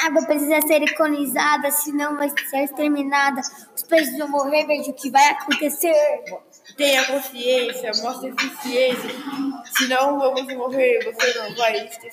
A água precisa ser economizada, senão vai ser exterminada. Os peixes vão morrer, veja o que vai acontecer. Tenha consciência, mostre eficiência, senão vamos morrer, você não vai esquecer.